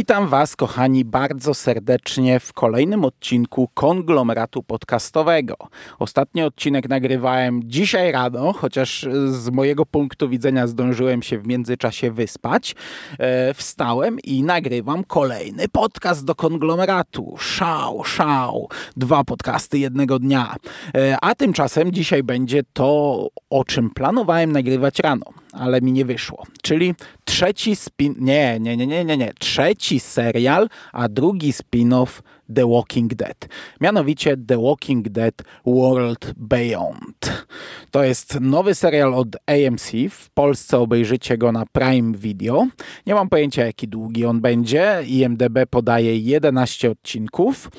Witam Was, kochani, bardzo serdecznie w kolejnym odcinku konglomeratu podcastowego. Ostatni odcinek nagrywałem dzisiaj rano, chociaż z mojego punktu widzenia zdążyłem się w międzyczasie wyspać. E, wstałem i nagrywam kolejny podcast do konglomeratu. Szał, szał. Dwa podcasty jednego dnia. E, a tymczasem dzisiaj będzie to, o czym planowałem nagrywać rano ale mi nie wyszło. Czyli trzeci spin... Nie, nie, nie, nie, nie, nie. Trzeci serial, a drugi spin-off The Walking Dead. Mianowicie The Walking Dead World Beyond. To jest nowy serial od AMC. W Polsce obejrzycie go na Prime Video. Nie mam pojęcia, jaki długi on będzie. IMDB podaje 11 odcinków.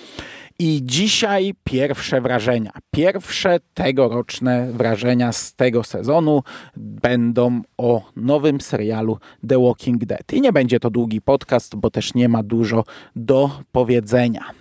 I dzisiaj pierwsze wrażenia. Pierwsze tegoroczne wrażenia z tego sezonu będą o nowym serialu The Walking Dead. I nie będzie to długi podcast, bo też nie ma dużo do powiedzenia.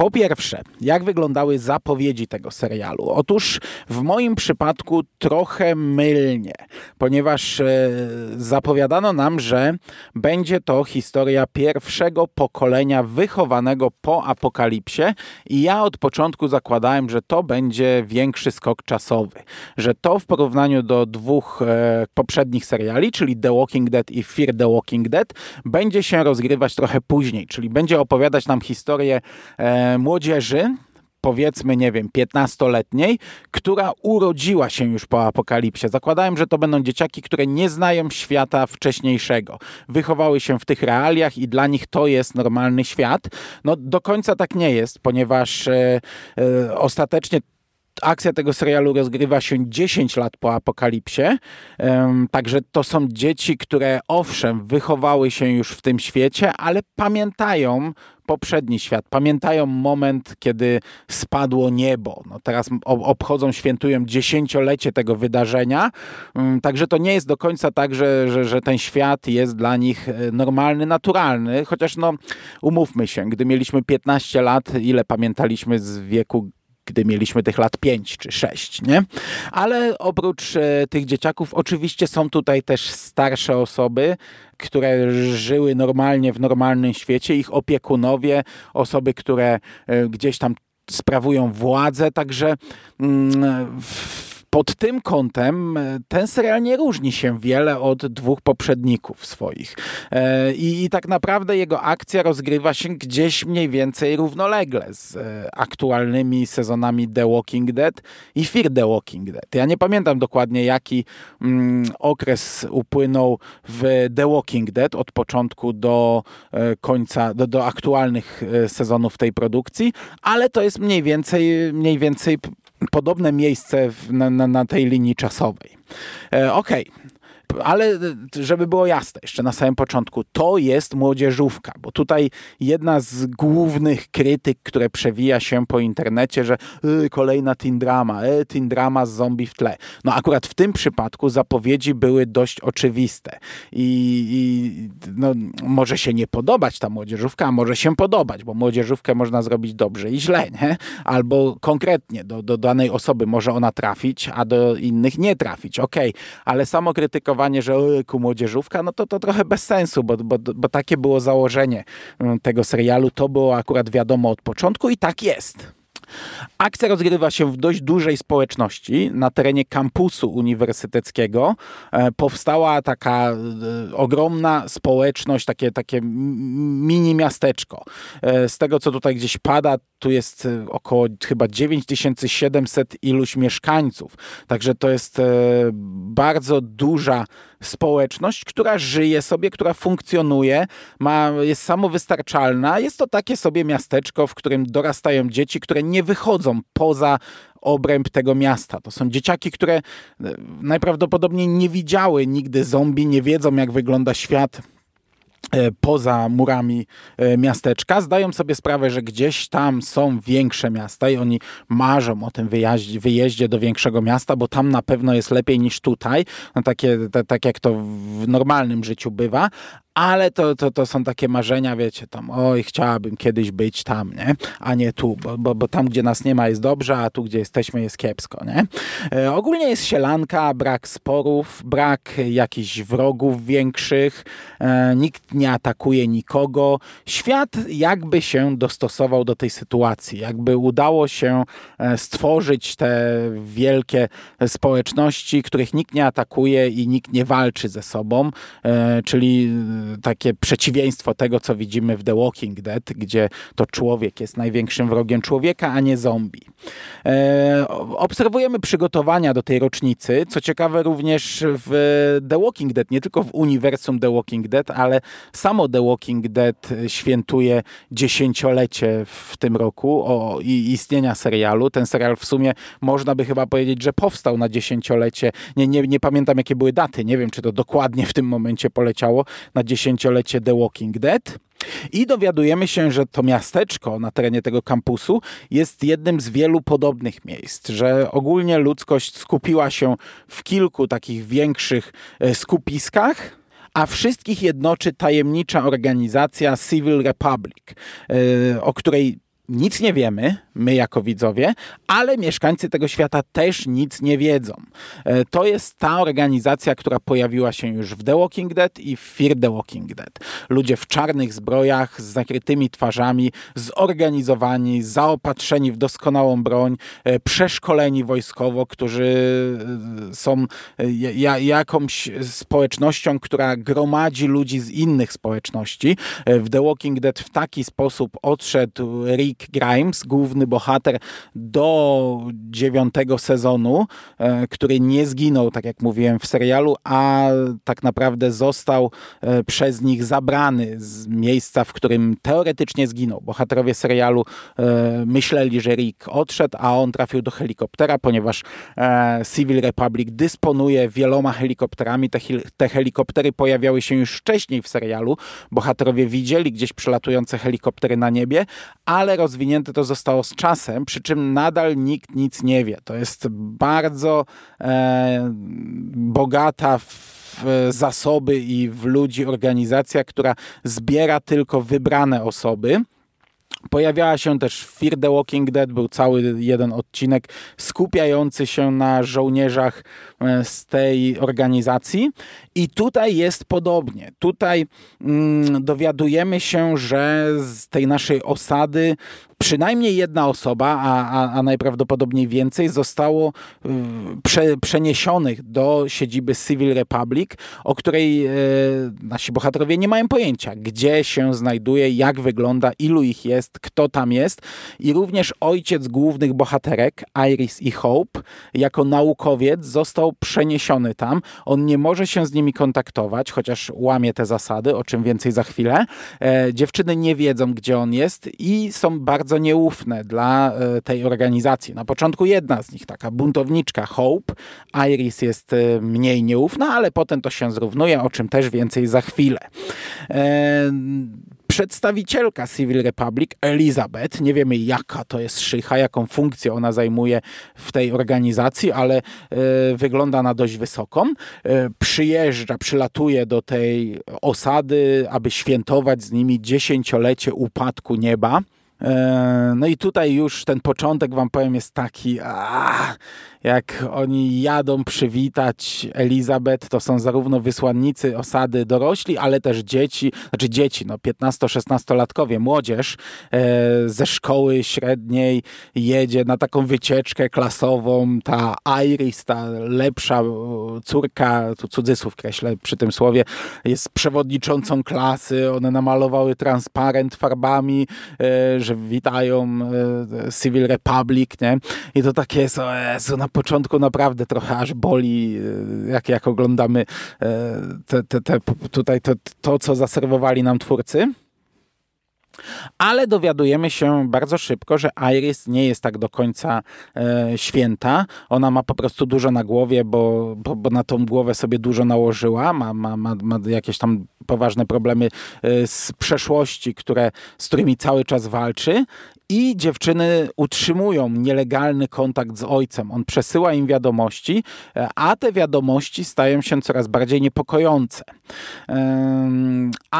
Po pierwsze, jak wyglądały zapowiedzi tego serialu? Otóż w moim przypadku trochę mylnie, ponieważ e, zapowiadano nam, że będzie to historia pierwszego pokolenia wychowanego po apokalipsie i ja od początku zakładałem, że to będzie większy skok czasowy, że to w porównaniu do dwóch e, poprzednich seriali, czyli The Walking Dead i Fear the Walking Dead, będzie się rozgrywać trochę później, czyli będzie opowiadać nam historię e, młodzieży, powiedzmy, nie wiem, 15-letniej, która urodziła się już po apokalipsie. Zakładałem, że to będą dzieciaki, które nie znają świata wcześniejszego. Wychowały się w tych realiach i dla nich to jest normalny świat. No do końca tak nie jest, ponieważ e, e, ostatecznie akcja tego serialu rozgrywa się 10 lat po apokalipsie. Także to są dzieci, które owszem, wychowały się już w tym świecie, ale pamiętają poprzedni świat. Pamiętają moment, kiedy spadło niebo. No teraz obchodzą, świętują dziesięciolecie tego wydarzenia. Także to nie jest do końca tak, że, że, że ten świat jest dla nich e, normalny, naturalny. Chociaż no, umówmy się, gdy mieliśmy 15 lat, ile pamiętaliśmy z wieku gdy mieliśmy tych lat 5 czy 6, nie? Ale oprócz e, tych dzieciaków oczywiście są tutaj też starsze osoby, które żyły normalnie w normalnym świecie, ich opiekunowie, osoby, które e, gdzieś tam sprawują władzę, także mm, w pod tym kątem e, ten serial nie różni się wiele od dwóch poprzedników swoich. E, I, I, tak naprawdę jego akcja rozgrywa się gdzieś mniej więcej równolegle z e, aktualnymi sezonami The Walking Dead i Fear The Walking Dead. Ja nie pamiętam dokładnie jaki mm, okres upłynął w The Walking Dead od początku do końca, do, do aktualnych sezonów tej produkcji, ale to jest mniej więcej, mniej więcej podobne miejsce w, na, na, na, tej linii czasowej. E, Okej, okay ale żeby było jasne, jeszcze na samym początku, to jest młodzieżówka, bo tutaj jedna z głównych krytyk, które przewija się po internecie, że y, kolejna teen drama, y, teen drama z zombie w tle. No akurat w tym przypadku zapowiedzi były dość oczywiste i, i no, może się nie podobać ta młodzieżówka, a może się podobać, bo młodzieżówkę można zrobić dobrze i źle, nie? albo konkretnie do, do danej osoby może ona trafić, a do innych nie trafić, okej, okay. ale samo krytykowanie że ojku, młodzieżówka, no to to trochę bez sensu, bo, bo, bo takie było założenie mm, tego serialu. To było akurat wiadomo od początku i tak jest. Akcja rozgrywa się w dość dużej społeczności na terenie kampusu uniwersyteckiego. E, powstała taka e, ogromna społeczność, takie, takie mini miasteczko. E, z tego, co tutaj gdzieś pada, tu jest około chyba 9700 iluś mieszkańców. Także to jest bardzo duża społeczność, która żyje sobie, która funkcjonuje, ma, jest samowystarczalna. Jest to takie sobie miasteczko, w którym dorastają dzieci, które nie wychodzą poza obręb tego miasta. To są dzieciaki, które e, najprawdopodobniej nie widziały nigdy zombie, nie wiedzą jak wygląda świat poza murami e, miasteczka, zdają sobie sprawę, że gdzieś tam są większe miasta i oni marzą o tym wyjeździe, wyjeździe do większego miasta, bo tam na pewno jest lepiej niż tutaj, no takie, tak jak to w normalnym życiu bywa, ale to, to, to są takie marzenia, wiecie, tam oj, chciałabym kiedyś być tam, nie? A nie tu, bo, bo, bo tam, gdzie nas nie ma jest dobrze, a tu, gdzie jesteśmy jest kiepsko, nie? E, ogólnie jest sielanka, brak sporów, brak jakichś wrogów większych, e, nikt nie atakuje nikogo. Świat jakby się dostosował do tej sytuacji, jakby udało się e, stworzyć te wielkie społeczności, których nikt nie atakuje i nikt nie walczy ze sobą, e, czyli takie przeciwieństwo tego, co widzimy w The Walking Dead, gdzie to człowiek jest największym wrogiem człowieka, a nie zombie. E, obserwujemy przygotowania do tej rocznicy, co ciekawe również w The Walking Dead, nie tylko w uniwersum The Walking Dead, ale samo The Walking Dead świętuje dziesięciolecie w tym roku o istnienia serialu. Ten serial w sumie można by chyba powiedzieć, że powstał na dziesięciolecie. Nie, nie, nie pamiętam jakie były daty, nie wiem czy to dokładnie w tym momencie poleciało na dziesięciolecie The Walking Dead. I dowiadujemy się, że to miasteczko na terenie tego kampusu jest jednym z wielu podobnych miejsc, że ogólnie ludzkość skupiła się w kilku takich większych e, skupiskach, a wszystkich jednoczy tajemnicza organizacja Civil Republic, e, o której nic nie wiemy, my jako widzowie, ale mieszkańcy tego świata też nic nie wiedzą. E, to jest ta organizacja, która pojawiła się już w The Walking Dead i w Fear the Walking Dead. Ludzie w czarnych zbrojach, z zakrytymi twarzami, zorganizowani, zaopatrzeni w doskonałą broń, e, przeszkoleni wojskowo, którzy e, są jakąś społecznością, która gromadzi ludzi z innych społeczności. W The Walking Dead w taki sposób odszedł Rick Grimes, główny bohater, do dziewiątego sezonu, e, który nie zginął, tak jak mówiłem w serialu, a tak naprawdę został e, przez nich zabrany z miejsca, w którym teoretycznie zginął. Bohaterowie serialu e, myśleli, że Rick odszedł, a on trafił do helikoptera, ponieważ Civil Republic dysponuje wieloma helikopterami. Te, te helikoptery pojawiały się już wcześniej w serialu. Bohaterowie widzieli gdzieś przelatujące helikoptery na niebie, ale rozwinięte to zostało z czasem, przy czym nadal nikt nic nie wie. To jest bardzo e, bogata w zasoby i w ludzi organizacja, która zbiera tylko wybrane osoby. Pojawiała się też Fear the Walking Dead, był cały jeden odcinek skupiający się na żołnierzach e, z tej organizacji. I tutaj jest podobnie. Tutaj mm, dowiadujemy się, że z tej naszej osady przynajmniej jedna osoba, a, a, a najprawdopodobniej więcej, zostało prze, przeniesionych do siedziby Civil Republic, o której e, nasi bohaterowie nie mają pojęcia, gdzie się znajduje, jak wygląda, ilu ich jest, kto tam jest. I również ojciec głównych bohaterek, Iris i Hope, jako naukowiec został przeniesiony tam. On nie może się z nimi kontaktować, chociaż łamie te zasady, o czym więcej za chwilę. E, dziewczyny nie wiedzą, gdzie on jest i są bardzo nieufne dla e, tej organizacji. Na początku jedna z nich, taka buntowniczka Hope, Iris jest e, mniej nieufna, ale potem to się zrównuje, o czym też więcej za chwilę. Przedstawicielka Civil Republic, Elizabeth, nie wiemy jaka to jest szycha, jaką funkcję ona zajmuje w tej organizacji, ale e, wygląda na dość wysoką. E, przyjeżdża, przylatuje do tej osady, aby świętować z nimi dziesięciolecie upadku nieba. E, no i tutaj już ten początek, wam powiem, jest taki, jak oni jadą przywitać Elizabeth, to są zarówno wysłannicy osady dorośli, ale też dzieci, znaczy dzieci, no 15-16-latkowie, młodzież e, ze szkoły średniej jedzie na taką wycieczkę klasową. Ta Iris, ta lepsza córka, tu cudzysłów kreślę przy tym słowie, jest przewodniczącą klasy. One namalowały transparent farbami, e, że witają e, Civil Republic, nie? I to takie jest, o Jezu, na początku naprawdę trochę aż boli, e, jak, jak oglądamy e, te, te, te, tutaj to, to, co zaserwowali nam twórcy. Ale dowiadujemy się bardzo szybko, że Iris nie jest tak do końca e, święta. Ona ma po prostu dużo na głowie, bo, bo, bo na tą głowę sobie dużo nałożyła. Ma, ma, ma, ma jakieś tam poważne problemy e, z przeszłości, które, z którymi cały czas walczy. I dziewczyny utrzymują nielegalny kontakt z ojcem. On przesyła im wiadomości, e, a te wiadomości stają się coraz bardziej niepokojące.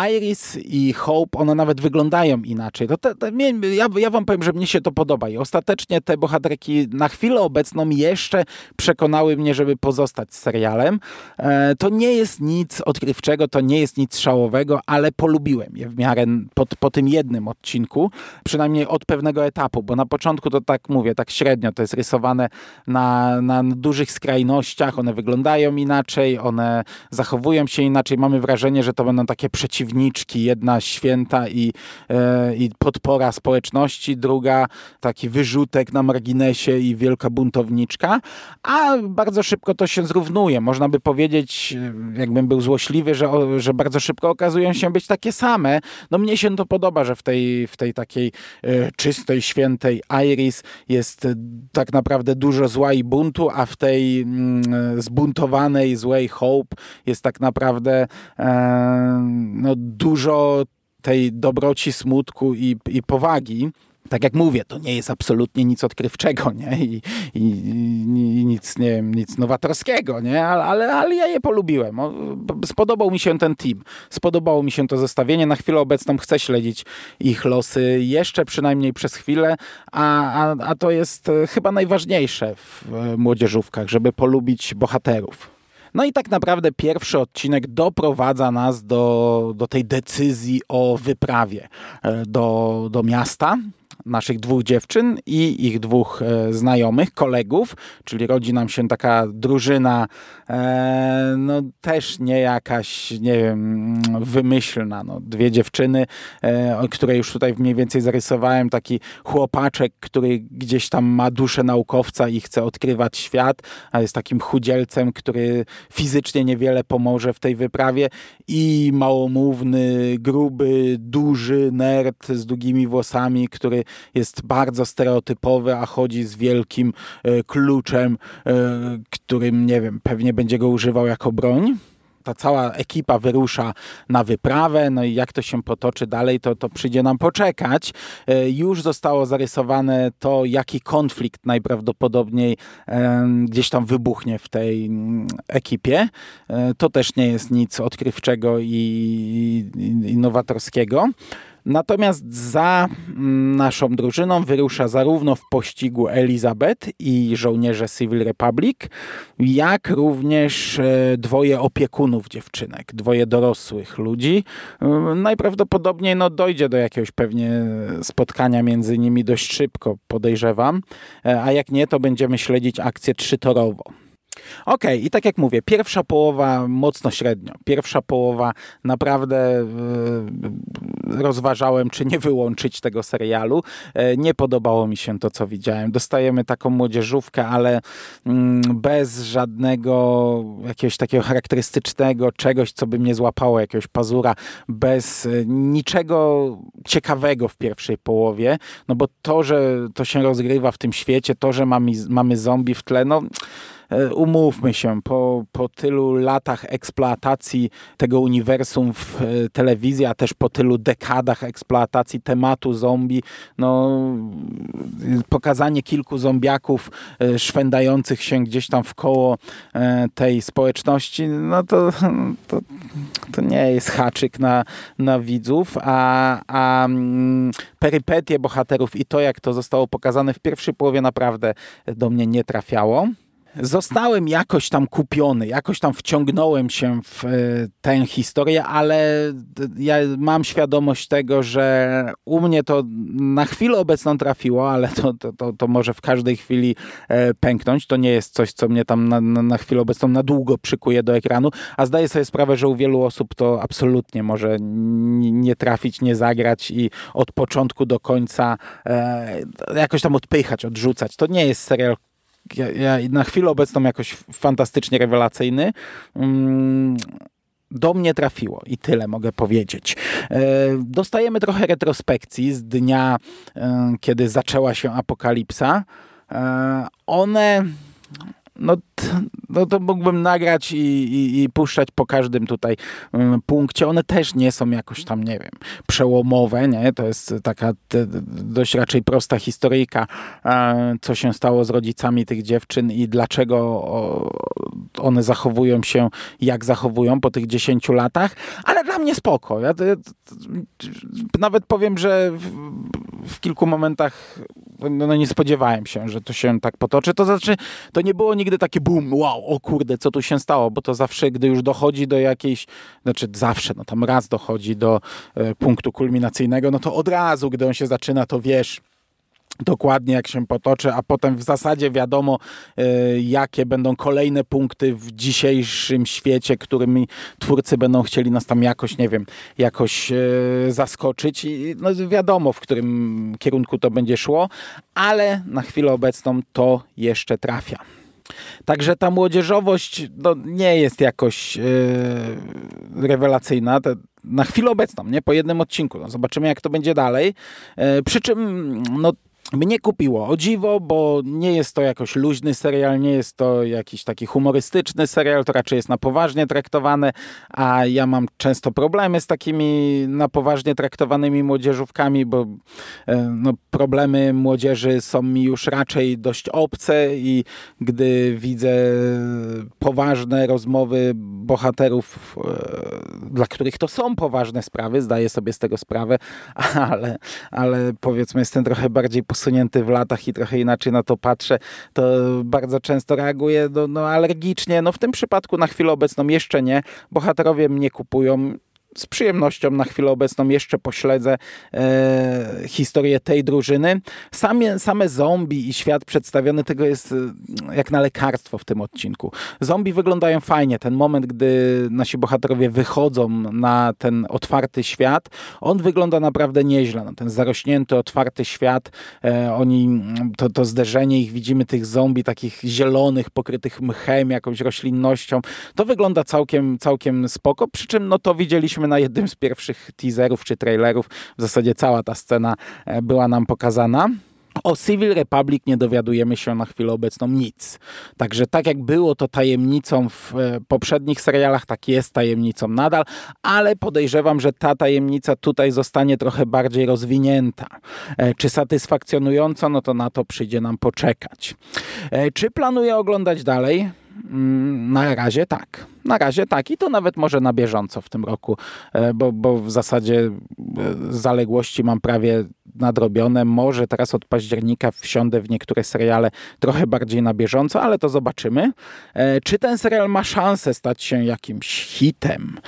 Iris i Hope, one nawet wyglądają inaczej. To te, te, ja, ja wam powiem, że mnie się to podoba i ostatecznie te bohaterki na chwilę obecną jeszcze przekonały mnie, żeby pozostać z serialem. E, to nie jest nic odkrywczego, to nie jest nic szałowego, ale polubiłem je w miarę po, po tym jednym odcinku, przynajmniej od pewnego etapu, bo na początku to tak mówię, tak średnio to jest rysowane na, na dużych skrajnościach, one wyglądają inaczej, one zachowują się inaczej. Mamy wrażenie, że to będą takie przeciwniczki, jedna święta i, e, i podpora społeczności, druga taki wyrzutek na marginesie i wielka buntowniczka, a bardzo szybko to się zrównuje. Można by powiedzieć, jakbym był złośliwy, że, że bardzo szybko okazują się być takie same. No mnie się to podoba, że w tej, w tej takiej e, czystej, świętej Iris jest tak naprawdę dużo zła i buntu, a w tej mm, zbuntowanej, złej Hope jest tak naprawdę e, no, dużo tej dobroci, smutku i, i powagi tak jak mówię, to nie jest absolutnie nic odkrywczego, nie? I, i, i nic, nie wiem, nic nowatorskiego, nie? Ale, ale, ale ja je polubiłem. Spodobał mi się ten team. Spodobało mi się to zestawienie. Na chwilę obecną chcę śledzić ich losy jeszcze przynajmniej przez chwilę, a, a, a to jest e, chyba najważniejsze w e, młodzieżówkach, żeby polubić bohaterów. No i tak naprawdę pierwszy odcinek doprowadza nas do, do tej decyzji o wyprawie e, do, do miasta, naszych dwóch dziewczyn i ich dwóch e, znajomych, kolegów, czyli rodzi nam się taka drużyna, e, no też nie jakaś, nie wiem, wymyślna. No, dwie dziewczyny, e, które już tutaj mniej więcej zarysowałem, taki chłopaczek, który gdzieś tam ma duszę naukowca i chce odkrywać świat, a jest takim chudzielcem, który fizycznie niewiele pomoże w tej wyprawie i małomówny, gruby, duży nerd z długimi włosami, który jest bardzo stereotypowy, a chodzi z wielkim e, kluczem, e, którym, nie wiem, pewnie będzie go używał jako broń ta cała ekipa wyrusza na wyprawę, no i jak to się potoczy dalej, to, to przyjdzie nam poczekać. E, już zostało zarysowane to, jaki konflikt najprawdopodobniej gdzieś tam wybuchnie w tej mm, ekipie. To też nie jest nic odkrywczego i, i, i nowatorskiego. Natomiast za mm, naszą drużyną wyrusza zarówno w pościgu Elizabeth i żołnierze Civil Republic, jak również e, dwoje opiekunów dziewczynek, dwoje dorosłych ludzi. Mm, najprawdopodobniej no, dojdzie do jakiegoś pewnie spotkania między nimi dość szybko, podejrzewam, e, a jak nie, to będziemy śledzić akcję trzytorowo. OK, i tak jak mówię, pierwsza połowa mocno średnio. Pierwsza połowa naprawdę yy, rozważałem, czy nie wyłączyć tego serialu. Yy, nie podobało mi się to, co widziałem. Dostajemy taką młodzieżówkę, ale yy, bez żadnego jakiegoś takiego charakterystycznego czegoś, co by mnie złapało, jakiegoś pazura, bez e, niczego ciekawego w pierwszej połowie. No bo to, że to się rozgrywa w tym świecie, to, że mamy, mamy zombie w tle, no E, umówmy się, po, po tylu latach eksploatacji tego uniwersum w e, telewizji, a też po tylu dekadach eksploatacji tematu zombie, no pokazanie kilku zombiaków e, szwendających się gdzieś tam w koło tej społeczności, no to, to, to nie jest haczyk na, na widzów, a, a mm, perypetie bohaterów i to, jak to zostało pokazane w pierwszej połowie naprawdę do mnie nie trafiało. Zostałem jakoś tam kupiony, jakoś tam wciągnąłem się w e, tę historię, ale ja mam świadomość tego, że u mnie to na chwilę obecną trafiło, ale to, to, to, to może w każdej chwili e, pęknąć. To nie jest coś, co mnie tam na, na, na chwilę obecną na długo przykuje do ekranu, a zdaję sobie sprawę, że u wielu osób to absolutnie może nie trafić, nie zagrać i od początku do końca e, jakoś tam odpychać, odrzucać. To nie jest serial, ja, ja na chwilę obecną jakoś fantastycznie rewelacyjny. Mm, do mnie trafiło i tyle mogę powiedzieć. E, dostajemy trochę retrospekcji z dnia, e, kiedy zaczęła się apokalipsa. E, one no, no to mógłbym nagrać i, i, i puszczać po każdym tutaj um, punkcie. One też nie są jakoś tam, nie wiem, przełomowe, nie? To jest taka te, dość raczej prosta historyjka, e, co się stało z rodzicami tych dziewczyn i dlaczego o, one zachowują się, jak zachowują po tych 10 latach, ale dla mnie spoko. Ja, ja nawet powiem, że w, w kilku momentach no, no, nie spodziewałem się, że to się tak potoczy. To znaczy, to nie było nigdy takie boom, wow, o kurde, co tu się stało, bo to zawsze, gdy już dochodzi do jakiejś, znaczy zawsze, no tam raz dochodzi do e, punktu kulminacyjnego, no to od razu, gdy on się zaczyna, to wiesz, dokładnie jak się potoczy, a potem w zasadzie wiadomo, e, jakie będą kolejne punkty w dzisiejszym świecie, którymi twórcy będą chcieli nas tam jakoś, nie wiem, jakoś e, zaskoczyć i no wiadomo, w którym kierunku to będzie szło, ale na chwilę obecną to jeszcze trafia. Także ta młodzieżowość no, nie jest jakoś yy, rewelacyjna. na chwilę obecną, nie? Po jednym odcinku. No, zobaczymy, jak to będzie dalej. Yy, przy czym no, mnie kupiło. O dziwo, bo nie jest to jakoś luźny serial, nie jest to jakiś taki humorystyczny serial, to raczej jest na poważnie traktowane, a ja mam często problemy z takimi na poważnie traktowanymi młodzieżówkami, bo e, no, problemy młodzieży są mi już raczej dość obce i gdy widzę poważne rozmowy bohaterów, e, dla których to są poważne sprawy, zdaję sobie z tego sprawę, ale, ale powiedzmy jestem trochę bardziej posunięty w latach i trochę inaczej na to patrzę, to bardzo często reaguję no, no, alergicznie. No w tym przypadku na chwilę obecną jeszcze nie. Bohaterowie mnie kupują z przyjemnością na chwilę obecną jeszcze pośledzę e, historię tej drużyny. Same, same zombie i świat przedstawiony tego jest e, jak na lekarstwo w tym odcinku. Zombie wyglądają fajnie. Ten moment, gdy nasi bohaterowie wychodzą na ten otwarty świat, on wygląda naprawdę nieźle. No, ten zarośnięty, otwarty świat, e, oni, to, to zderzenie ich, widzimy tych zombie takich zielonych, pokrytych mchem, jakąś roślinnością. To wygląda całkiem, całkiem spoko, przy czym no to widzieliśmy na jednym z pierwszych teaserów czy trailerów. W zasadzie cała ta scena e, była nam pokazana. O Civil Republic nie dowiadujemy się na chwilę obecną nic. Także tak jak było to tajemnicą w e, poprzednich serialach, tak jest tajemnicą nadal, ale podejrzewam, że ta tajemnica tutaj zostanie trochę bardziej rozwinięta. E, czy satysfakcjonująco? No to na to przyjdzie nam poczekać. Czy planuję oglądać dalej? Mm, na razie tak. Na razie tak i to nawet może na bieżąco w tym roku, e, bo, bo w zasadzie e, zaległości mam prawie nadrobione. Może teraz od października wsiądę w niektóre seriale trochę bardziej na bieżąco, ale to zobaczymy. E, czy ten serial ma szansę stać się jakimś hitem?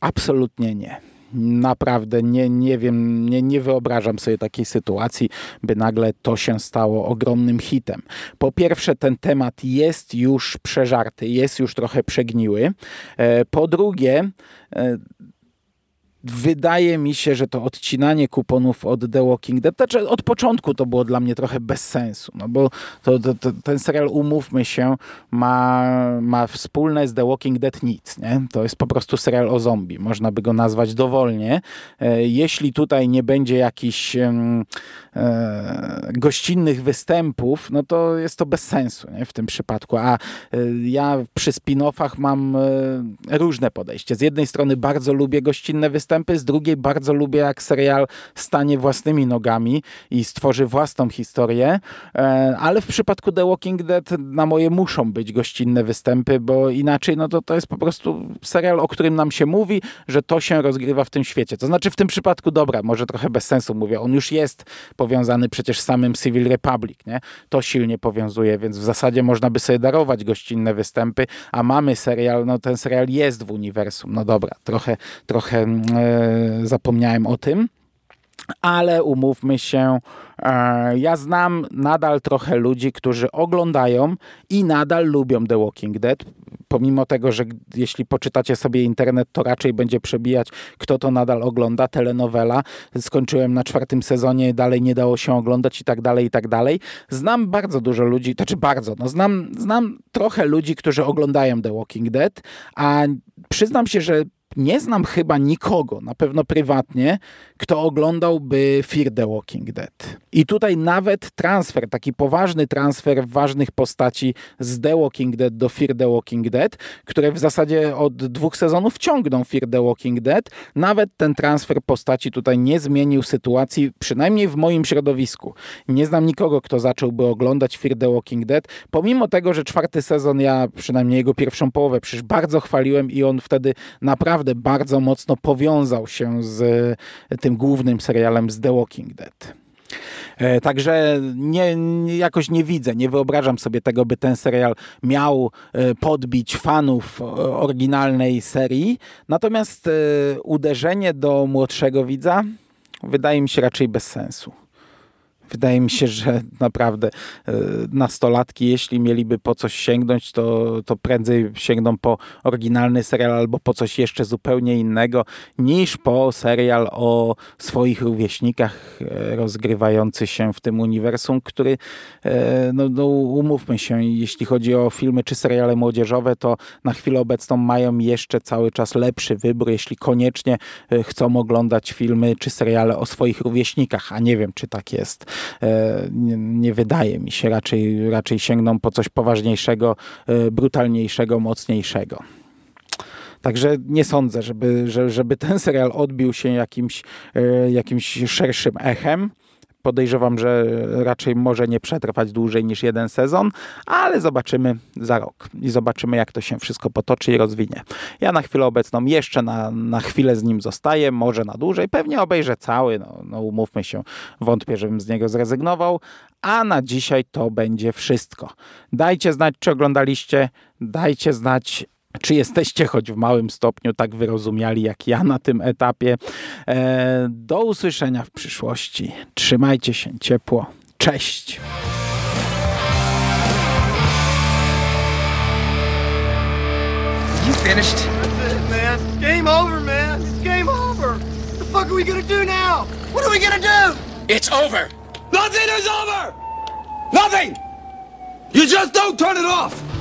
Absolutnie nie naprawdę nie, nie wiem, nie, nie wyobrażam sobie takiej sytuacji, by nagle to się stało ogromnym hitem. Po pierwsze, ten temat jest już przeżarty, jest już trochę przegniły. E, po drugie, e, wydaje mi się, że to odcinanie kuponów od The Walking Dead, znaczy od początku to było dla mnie trochę bez sensu, no bo to, to, to, ten serial, umówmy się, ma, ma wspólne z The Walking Dead nic, nie? To jest po prostu serial o zombie, można by go nazwać dowolnie. E, jeśli tutaj nie będzie jakichś e, gościnnych występów, no to jest to bez sensu nie? w tym przypadku, a e, ja przy spin-offach mam e, różne podejście. Z jednej strony bardzo lubię gościnne występy, występy, z drugiej bardzo lubię jak serial stanie własnymi nogami i stworzy własną historię, e, ale w przypadku The Walking Dead na moje muszą być gościnne występy, bo inaczej no to, to jest po prostu serial, o którym nam się mówi, że to się rozgrywa w tym świecie. To znaczy w tym przypadku, dobra, może trochę bez sensu mówię, on już jest powiązany przecież z samym Civil Republic, nie? To silnie powiązuje, więc w zasadzie można by sobie darować gościnne występy, a mamy serial, no ten serial jest w uniwersum, no dobra, trochę, trochę mm, zapomniałem o tym. Ale umówmy się, e, ja znam nadal trochę ludzi, którzy oglądają i nadal lubią The Walking Dead. Pomimo tego, że jeśli poczytacie sobie internet, to raczej będzie przebijać, kto to nadal ogląda. Telenowela. Skończyłem na czwartym sezonie, dalej nie dało się oglądać i tak dalej, i tak dalej. Znam bardzo dużo ludzi, to czy bardzo, no znam, znam trochę ludzi, którzy oglądają The Walking Dead, a przyznam się, że nie znam chyba nikogo, na pewno prywatnie, kto oglądałby Fear the Walking Dead. I tutaj nawet transfer, taki poważny transfer ważnych postaci z The Walking Dead do Fear the Walking Dead, które w zasadzie od dwóch sezonów ciągną Fear the Walking Dead, nawet ten transfer postaci tutaj nie zmienił sytuacji, przynajmniej w moim środowisku. Nie znam nikogo, kto zacząłby oglądać Fear the Walking Dead, pomimo tego, że czwarty sezon, ja przynajmniej jego pierwszą połowę przecież bardzo chwaliłem i on wtedy naprawdę bardzo mocno powiązał się z tym głównym serialem z The Walking Dead. E, także nie, jakoś nie widzę, nie wyobrażam sobie tego, by ten serial miał e, podbić fanów oryginalnej serii. Natomiast e, uderzenie do młodszego widza wydaje mi się raczej bez sensu. Wydaje mi się, że naprawdę e, nastolatki, jeśli mieliby po coś sięgnąć, to, to prędzej sięgną po oryginalny serial albo po coś jeszcze zupełnie innego, niż po serial o swoich rówieśnikach e, rozgrywający się w tym uniwersum, który, e, no, no umówmy się, jeśli chodzi o filmy czy seriale młodzieżowe, to na chwilę obecną mają jeszcze cały czas lepszy wybór, jeśli koniecznie chcą oglądać filmy czy seriale o swoich rówieśnikach, a nie wiem, czy tak jest. E, nie, wydaje mi się. Raczej, raczej sięgną po coś poważniejszego, e, brutalniejszego, mocniejszego. Także nie sądzę, żeby, żeby ten serial odbił się jakimś, e, jakimś szerszym echem. Podejrzewam, że raczej może nie przetrwać dłużej niż jeden sezon, ale zobaczymy za rok i zobaczymy, jak to się wszystko potoczy i rozwinie. Ja na chwilę obecną jeszcze na, na chwilę z nim zostaję, może na dłużej, pewnie obejrzę cały, no, no umówmy się, wątpię, żebym z niego zrezygnował, a na dzisiaj to będzie wszystko. Dajcie znać, czy oglądaliście, dajcie znać, czy jesteście choć w małym stopniu tak wyrozumiali jak ja na tym etapie? E, do usłyszenia w przyszłości. Trzymajcie się ciepło. Cześć! You finished? That's it, man. Game over, man. It's game over. What the fuck are we gonna do now? What are we gonna do? It's over. Nothing is over. Nothing. You just don't turn it off.